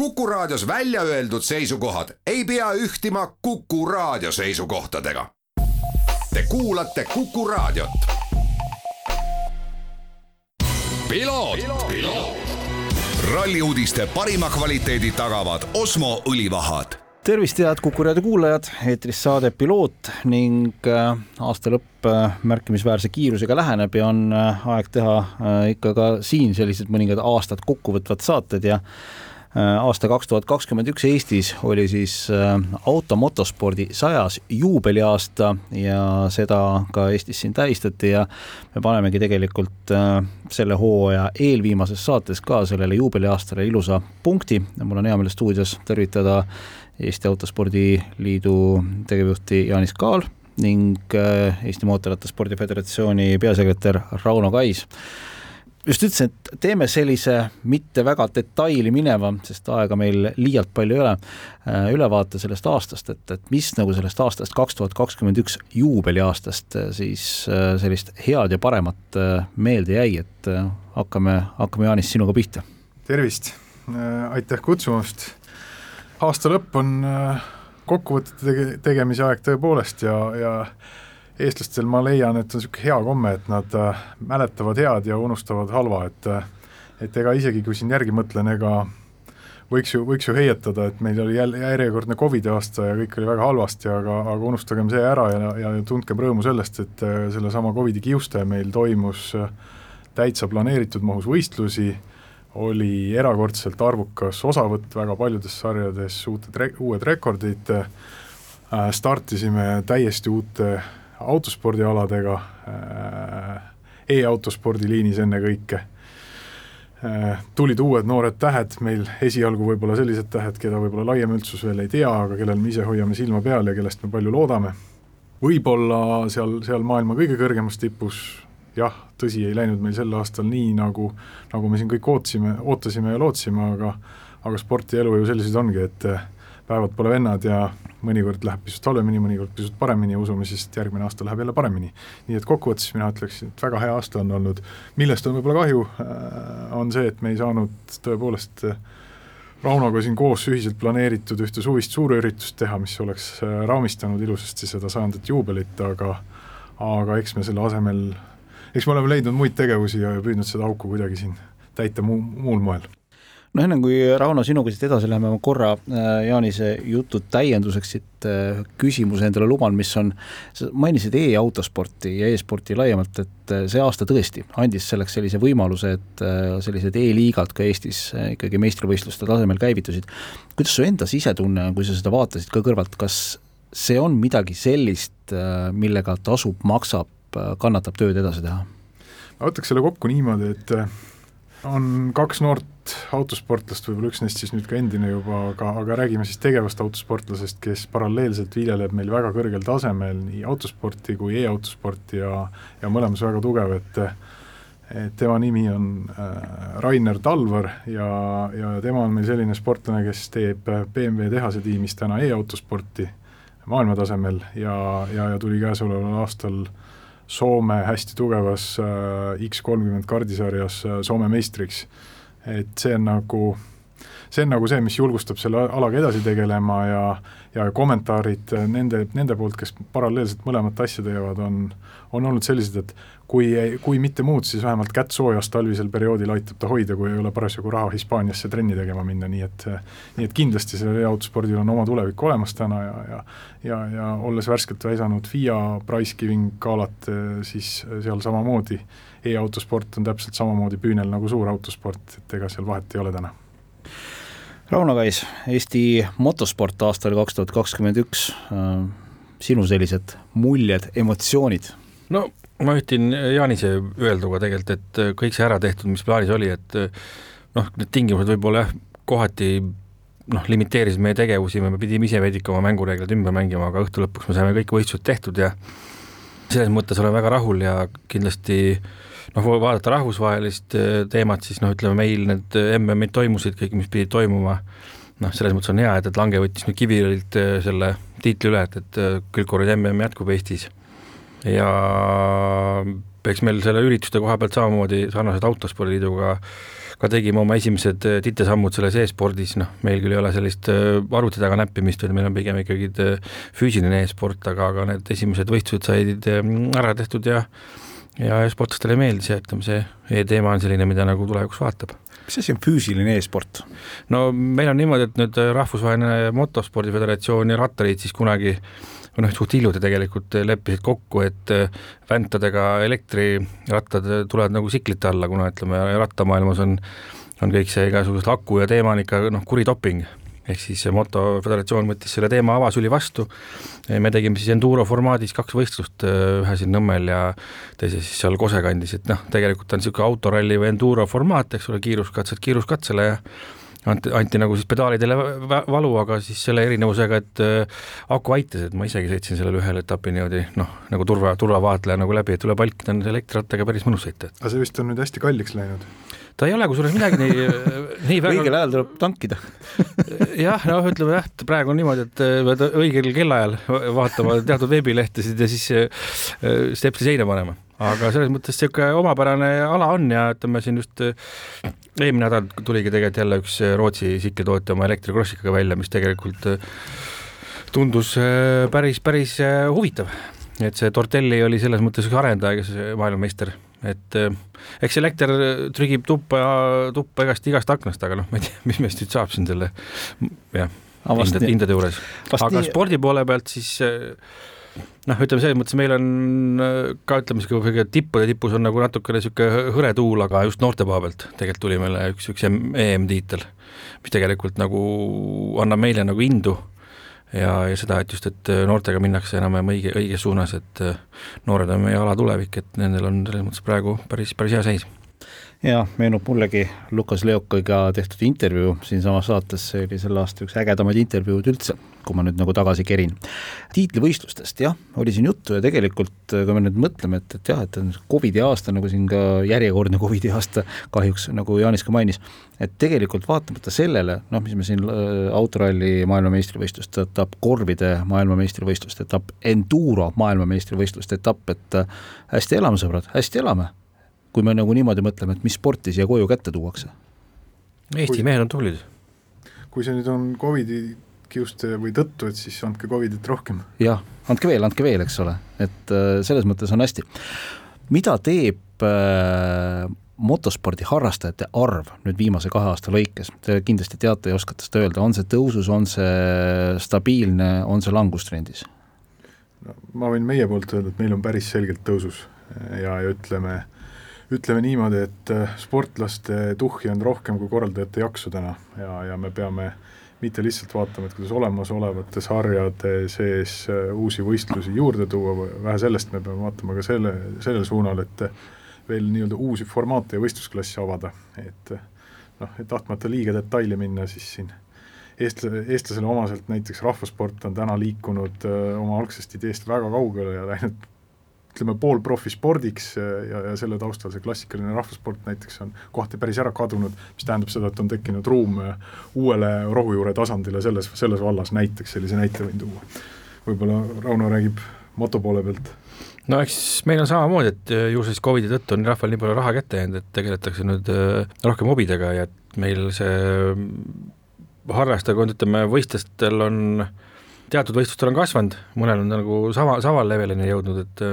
Kuku Raadios välja öeldud seisukohad ei pea ühtima Kuku Raadio seisukohtadega. Te kuulate Kuku Raadiot. ralli uudiste parima kvaliteedi tagavad Osmo õlivahad tervist, head Kuku raadio kuulajad, eetris saade Piloot ning äh, aasta lõpp äh, märkimisväärse kiirusega läheneb ja on äh, aeg teha ikka ka siin sellised mõningad aastad kokkuvõtvad saated ja aasta kaks tuhat kakskümmend üks Eestis oli siis automotospordi sajas juubeliaasta ja seda ka Eestis siin tähistati ja me panemegi tegelikult selle hooaja eelviimases saates ka sellele juubeliaastale ilusa punkti. mul on hea meel stuudios tervitada Eesti Autospordi Liidu tegevjuhti Jaanis Kaal ning äh, Eesti Mootorrattaspordi Föderatsiooni peasekretär Rauno Kais. Just ütlesin, et teeme sellise mitte väga detaili mineva, sest aega meil liialt palju ei ole, äh, ülevaate sellest aastast, et, et mis nagu sellest aastast kaks tuhat kakskümmend üks juubeliaastast äh, siis sellist head ja paremat meelde jäi, et hakkame, hakkame Jaanis sinuga pihta. tervist, aitäh kutsumast aasta lõpp on äh, kokkuvõtete tege-, tegemise aeg tõepoolest ja, ja eestlastel ma leian, et on niisugune hea komme, et nad äh, mäletavad head ja unustavad halva, et äh, et ega isegi, kui siin järgi mõtlen, ega võiks ju, võiks ju heietada, et meil oli jälle järjekordne Covidi aasta ja kõik oli väga halvasti, aga, aga unustagem see ära ja, ja tundkem rõõmu sellest, et sellesama Covidi kiuste meil toimus täitsa planeeritud mahus võistlusi oli erakordselt arvukas osavõtt väga paljudes sarjades, uute, uued rekordid, äh, startisime täiesti uute autospordialadega äh,, e-autospordi liinis ennekõike. Äh,, tulid uued noored tähed, meil esialgu võib-olla sellised tähed, keda võib-olla laiem üldsus veel ei tea, aga kellel me ise hoiame silma peal ja kellest me palju loodame, võib-olla seal, seal maailma kõige kõrgemas tipus jah, tõsi, ei läinud meil sel aastal nii, nagu, nagu me siin kõik ootasime, ootasime ja lootsime, aga aga sport ja elu ju sellised ongi, et päevad pole vennad ja mõnikord läheb pisut halvemini, mõnikord pisut paremini ja usume siis, et järgmine aasta läheb jälle paremini. nii et kokkuvõttes mina ütleksin, et väga hea aasta on olnud, millest on võib-olla kahju, eh, on see, et me ei saanud tõepoolest eh, Raunoga siin koos ühiselt planeeritud ühte suvist suurüritust teha, mis oleks raamistanud ilusasti seda sajandat juubelit, aga aga eks me selle asemel eks me oleme leidnud muid tegevusi ja püüdnud seda auku kuidagi siin täita muu, muul moel no enne kui Rauno sinuga siit edasi läheme, ma korra äh, Jaanise jutu täienduseks siit äh, küsimuse endale luban, mis on, sa mainisid e-autosporti ja e-sporti laiemalt, et äh, see aasta tõesti andis selleks sellise võimaluse, et sellised e-liigad ka Eestis ikkagi meistrivõistluste tasemel käivitusid. kuidas su enda sisetunne on, kui sa seda vaatasid ka kõrvalt, kas see on midagi sellist, millega tasub, maksab kannatab tööd edasi teha? ma võtaks selle kokku niimoodi, et on kaks noort autosportlast, võib-olla üks neist siis nüüd ka endine juba, aga, aga räägime siis tegevast autosportlasest, kes paralleelselt viljeleb meil väga kõrgel tasemel nii autosporti kui e-autosporti ja ja mõlemas väga tugev, et et tema nimi on äh, Rainer Talvar ja, ja tema on meil selline sportlane, kes teeb BMW tehase tiimis täna e-autosporti maailmatasemel ja, ja, ja tuli käesoleval aastal äh, Soome hästi tugevas äh, X kolmkümmend kardisarjas äh, Soome meistriks. et see on nagu, see on nagu see, mis julgustab selle alaga edasi tegelema ja ja kommentaarid nende, nende poolt, kes paralleelselt mõlemat asja teevad, on, on olnud sellised, et kui, kui mitte muud, siis vähemalt kätt soojas talvisel perioodil aitab ta hoida, kui ei ole parasjagu raha Hispaaniasse trenni tegema minna, nii et nii et kindlasti sellel e-autospordil on oma tulevik olemas täna ja, ja ja, ja olles värskelt väisanud FIA Pricekeeping galat, siis seal samamoodi e-autosport on täpselt samamoodi püünel nagu suur autosport, et ega seal vahet ei ole täna Rauno Kais, Eesti motosport aastal kaks tuhat kakskümmend üks, äh, sinu sellised muljed, emotsioonid? no ma ühtin Jaanise öelduga tegelikult, et kõik see ära tehtud, mis plaanis oli, et noh, need tingimused võib-olla jah, kohati noh, limiteerisid meie tegevusi, me pidime ise veidike oma mängureegleid ümber mängima, aga õhtu lõpuks me saime kõik võistlused tehtud ja selles mõttes olen väga rahul ja kindlasti äh, noh, vaadata rahvusvahelist äh, teemat, siis noh, ütleme meil need äh, MM-id toimusid kõik, mis pidid toimuma, noh, selles mõttes on hea, et, et Lange võttis nüüd Kiviõlilt äh, selle tiitli üle, et, et Külgkorride MM jätkub Eestis. ja eks meil selle ürituste koha pealt samamoodi sarnaselt Autospordiliiduga ka tegime oma esimesed titesammud selles e-spordis, noh, meil küll ei ole sellist arvuti taga näppimist, vaid meil on pigem ikkagi füüsiline e-sport, aga, aga need esimesed võistlused said ära tehtud ja ja sportlastele meeldis ja ütleme, see e-teema on selline, mida nagu tulevikus vaatab mis asi on füüsiline e-sport? no meil on niimoodi, et nüüd Rahvusvaheline Motospordi Föderatsioon ja Rattaliit siis kunagi või noh, suht hiljuti tegelikult leppisid kokku, et väntadega elektrirattad tulevad nagu tsiklite alla, kuna ütleme, rattamaailmas on, on kõik see igasugused aku ja teema on ikka noh, kuri doping ehk siis Moto Föderatsioon võttis selle teema avasüli vastu, me tegime siis enduro formaadis kaks võistlust, ühe siin Nõmmel ja teise siis seal Kose kandis, et noh, tegelikult on niisugune autoralli või enduro formaat, eks ole, kiiruskatsed kiiruskatsele ja anti, anti nagu siis pedaalidele valu, aga siis selle erinevusega, et äh, aku aitas, et ma isegi sõitsin sellel ühel etapil niimoodi noh, nagu turva, turvavaatleja nagu läbi, et üle palkide on elektrirattaga päris mõnus sõita. aga see vist on nüüd hästi kalliks läinud? Ta ei ole kusjuures midagi nii, nii väga õigel ajal tuleb tankida. Jah, noh, ütleme jah, praegu on niimoodi, et pead õigel kellaajal vaatama teatud veebilehtesid ja siis stepsi seina panema. Aga selles mõttes niisugune omapärane ala on ja ütleme siin just äh, eelmine nädal tuligi tegelikult jälle üks Rootsi tsikkeltootja oma elektrikrossikaga välja, mis tegelikult tundus päris, päris huvitav. et see Tortelli oli selles mõttes üks arendaja, kes maailmameister, et eks elekter trügib tuppa, tuppa igast, igast aknast, aga noh, ma ei tea, mis meist nüüd saab siin selle jah, hindade, hindade juures. aga nii... spordi poole pealt siis noh, ütleme selles mõttes meil on ka ütleme, niisugune tippude tipus on nagu natukene niisugune hõre tuul, aga just noorte koha pealt tegelikult tuli meile üks, üks EM-tiitel, mis tegelikult nagu annab meile nagu indu ja, ja seda, et just, et noortega minnakse enam-vähem õige, õiges suunas, et noored on meie ala tulevik, et nendel on selles mõttes praegu päris, päris hea seis ja meenub mullegi Lukas Leokiga tehtud intervjuu siinsamas saates, see oli selle aasta üks ägedamaid intervjuud üldse, kui ma nüüd nagu tagasi kerin. tiitlivõistlustest jah, oli siin juttu ja tegelikult kui me nüüd mõtleme, et, et jah, et on Covidi aasta, nagu siin ka järjekordne Covidi aasta kahjuks, nagu Jaanis ka mainis, et tegelikult vaatamata sellele, noh, mis me siin äh, autoralli maailmameistrivõistlust etapp, korvide maailmameistrivõistlust etapp, enduro maailmameistrivõistluste etapp, et äh, hästi elame, sõbrad, hästi elame kui me nagu niimoodi mõtleme, et mis sporti siia koju kätte tuuakse? Eesti mehed on tublid. kui see nüüd on Covidi kiuste või tõttu, et siis andke Covidit rohkem. jah, andke veel, andke veel, eks ole, et äh, selles mõttes on hästi. mida teeb äh, motospordi harrastajate arv nüüd viimase kahe aasta lõikes, te kindlasti teate ja oskate seda öelda, on see tõusus, on see stabiilne, on see langustrendis? no ma võin meie poolt öelda, et meil on päris selgelt tõusus ja, ja ütleme äh, ütleme niimoodi, et äh, sportlaste tuhhi on rohkem kui korraldajate jaksu täna ja, ja me peame mitte lihtsalt vaatama, et kuidas olemasolevate sarjade sees äh, uusi võistlusi juurde tuua, vähe sellest, me peame vaatama ka selle, sellel suunal, et veel nii-öelda uusi formaate ja võistlusklasse avada, et noh, et tahtmata liiga detaili minna, siis siin eestlase, eestlasele omaselt näiteks rahvasport on täna liikunud öö, oma algsest ideest väga kaugele ja läinud ütleme, poolprofispordiks ja, ja selle taustal see klassikaline rahvasport näiteks on kohati päris ära kadunud, mis tähendab seda, et on tekkinud ruum uuele rohujuure tasandile selles, selles vallas näiteks, sellise näite võin tuua. võib-olla Rauno räägib moto poole pealt no eks meil on samamoodi, et ju siis Covidi tõttu on rahval nii palju raha kätte jäänud, et tegeletakse nüüd äh, rohkem hobidega ja et meil see harrastajakond, ütleme, võistlustel on äh, teatud võistlustel on kasvanud, mõnel on nagu sama, samal levelini jõudnud, et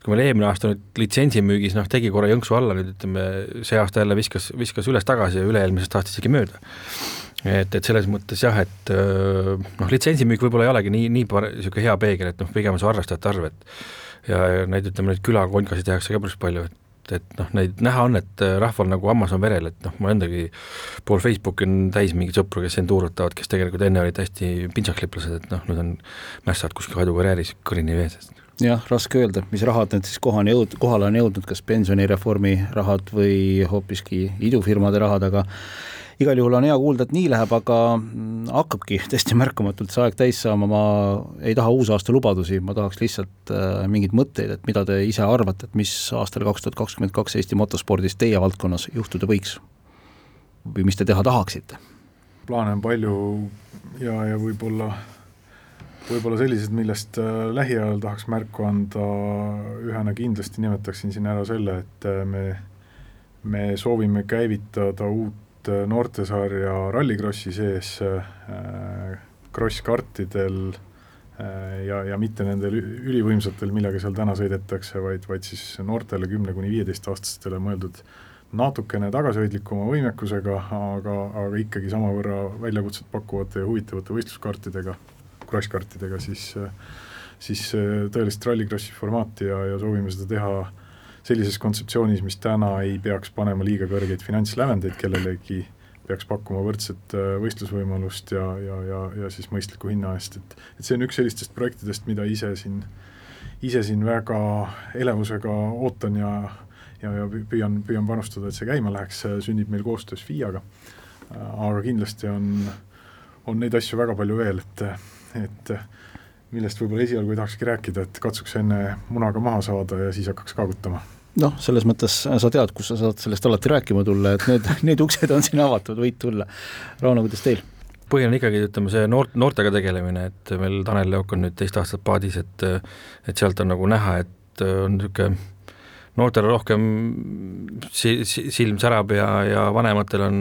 et kui meil eelmine aasta nüüd litsensimüügis noh, tegi korra jõnksu alla, nüüd ütleme, see aasta jälle viskas, viskas üles-tagasi ja üle-eelmisest aastast isegi mööda. et, et selles mõttes jah, et noh, litsensimüük võib-olla ei olegi nii, nii par-, niisugune hea peegel, et noh, pigem on see harrastajate arv, et ja, ja neid, ütleme, neid külakonkasid tehakse ka päris palju, et et, et noh, neid näha on, et äh, rahval nagu hammas on verel, et noh, mul endagi pool Facebooki on täis mingeid sõpru, kes enduurot tahavad, kes tegelikult enne olid hästi pintsaklipplased, et noh, nüüd on mässad kuskil kadukarjääris kõrini vees. jah, raske öelda, mis rahad need siis kohani jõud-, kohale on jõudnud, kas pensionireformi rahad või hoopiski idufirmade rahad, aga igal juhul on hea kuulda, et nii läheb, aga mm, hakkabki tõesti märkamatult see aeg täis saama, ma ei taha uusaasta lubadusi, ma tahaks lihtsalt äh, mingeid mõtteid, et mida te ise arvate, et mis aastal kaks tuhat kakskümmend kaks Eesti motospordis teie valdkonnas juhtuda võiks? või mis te teha tahaksite? plaane on palju ja, ja võib-olla võib-olla sellised, millest lähiajal tahaks märku anda, ühena kindlasti nimetaksin siin ära selle, et me, me soovime käivitada uut noortesarja Rallycrossi sees äh, krosskartidel äh, ja, ja mitte nendel ülivõimsatel, millega seal täna sõidetakse, vaid, vaid siis noortele kümne kuni viieteistaastastele mõeldud natukene tagasihoidlikuma võimekusega, aga, aga ikkagi samavõrra väljakutset pakkuvate ja huvitavate võistluskaartidega, krosskartidega, siis siis tõelist rallikrossi formaati ja, ja soovime seda teha sellises kontseptsioonis, mis täna ei peaks panema liiga kõrgeid finantslävendeid kellelegi äh, peaks pakkuma võrdset äh, võistlusvõimalust ja, ja, ja, ja siis mõistliku hinna eest, et et see on üks sellistest projektidest, mida ise siin, ise siin väga elevusega ootan ja ja, ja püüan, püüan panustada, et see käima läheks, sünnib meil koostöös FIA-ga, aga kindlasti on, on neid asju väga palju veel, et, et millest võib-olla esialgu ei tahakski rääkida, et katsuks enne munaga maha saada ja siis hakkaks kaagutama noh, selles mõttes sa tead, kus sa saad sellest alati rääkima tulla, et need, need uksed on siin avatud, võid tulla. Rauno, kuidas teil? põhiline ikkagi, ütleme, see noort, noortega tegelemine, et meil Tanel Leok on nüüd teist aastat paadis, et et sealt on nagu näha, et on niisugune noortel rohkem si-, si-, silm särab ja, ja vanematel on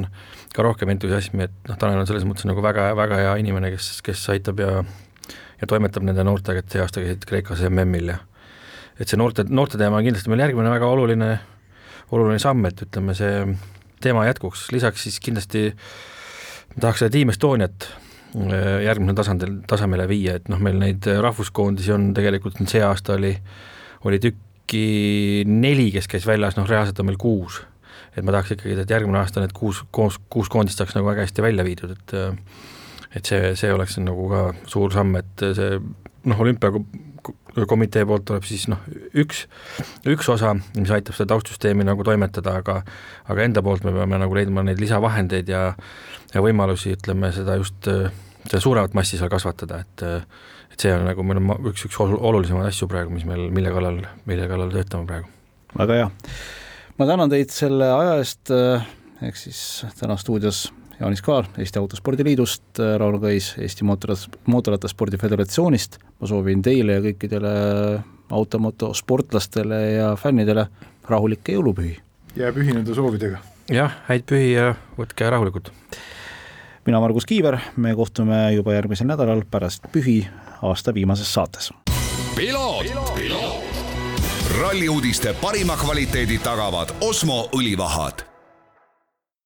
ka rohkem entusiasmi, et noh, Tanel on selles mõttes nagu väga, väga hea inimene, kes, kes aitab ja ja toimetab nende noortega, et see aasta käisid Kreekas MM-il ja et see noorte, noorte teema on kindlasti meil järgmine väga oluline, oluline samm, et ütleme, see teema jätkuks, lisaks siis kindlasti tahaks seda Team Estoniat äh, järgmisel tasandil, tasemele viia, et noh, meil neid rahvuskoondisi on tegelikult see aasta oli, oli tükki neli, kes käis väljas, noh reaalselt on meil kuus. et ma tahaks ikkagi, et järgmine aasta need kuus, kuus, kuus koondist saaks nagu väga hästi välja viidud, et et see, see oleks nagu ka suur samm, et see noh, olümpia komitee poolt tuleb siis noh, üks, üks osa, mis aitab seda taustsüsteemi nagu toimetada, aga aga enda poolt me peame nagu leidma neid lisavahendeid ja ja võimalusi, ütleme, seda just, seda suuremat massi seal kasvatada, et et see on nagu meil on üks, üks olulisemaid asju praegu, mis meil, mille kallal, mille kallal töötame praegu. väga hea. ma tänan teid selle aja eest, ehk siis täna stuudios Jaanis Kaar Eesti Autospordi Liidust, Rauno Kõis Eesti mootorrat-, mootorrattaspordi föderatsioonist, ma soovin teile ja kõikidele automoto sportlastele ja fännidele rahulikke jõulupühi! jääb ühineda soovidega! jah, häid pühi ja võtke rahulikult! mina, Margus Kiiver, me kohtume juba järgmisel nädalal pärast pühi aasta viimases saates. ralli uudiste parima kvaliteedi tagavad Osmo õlivahad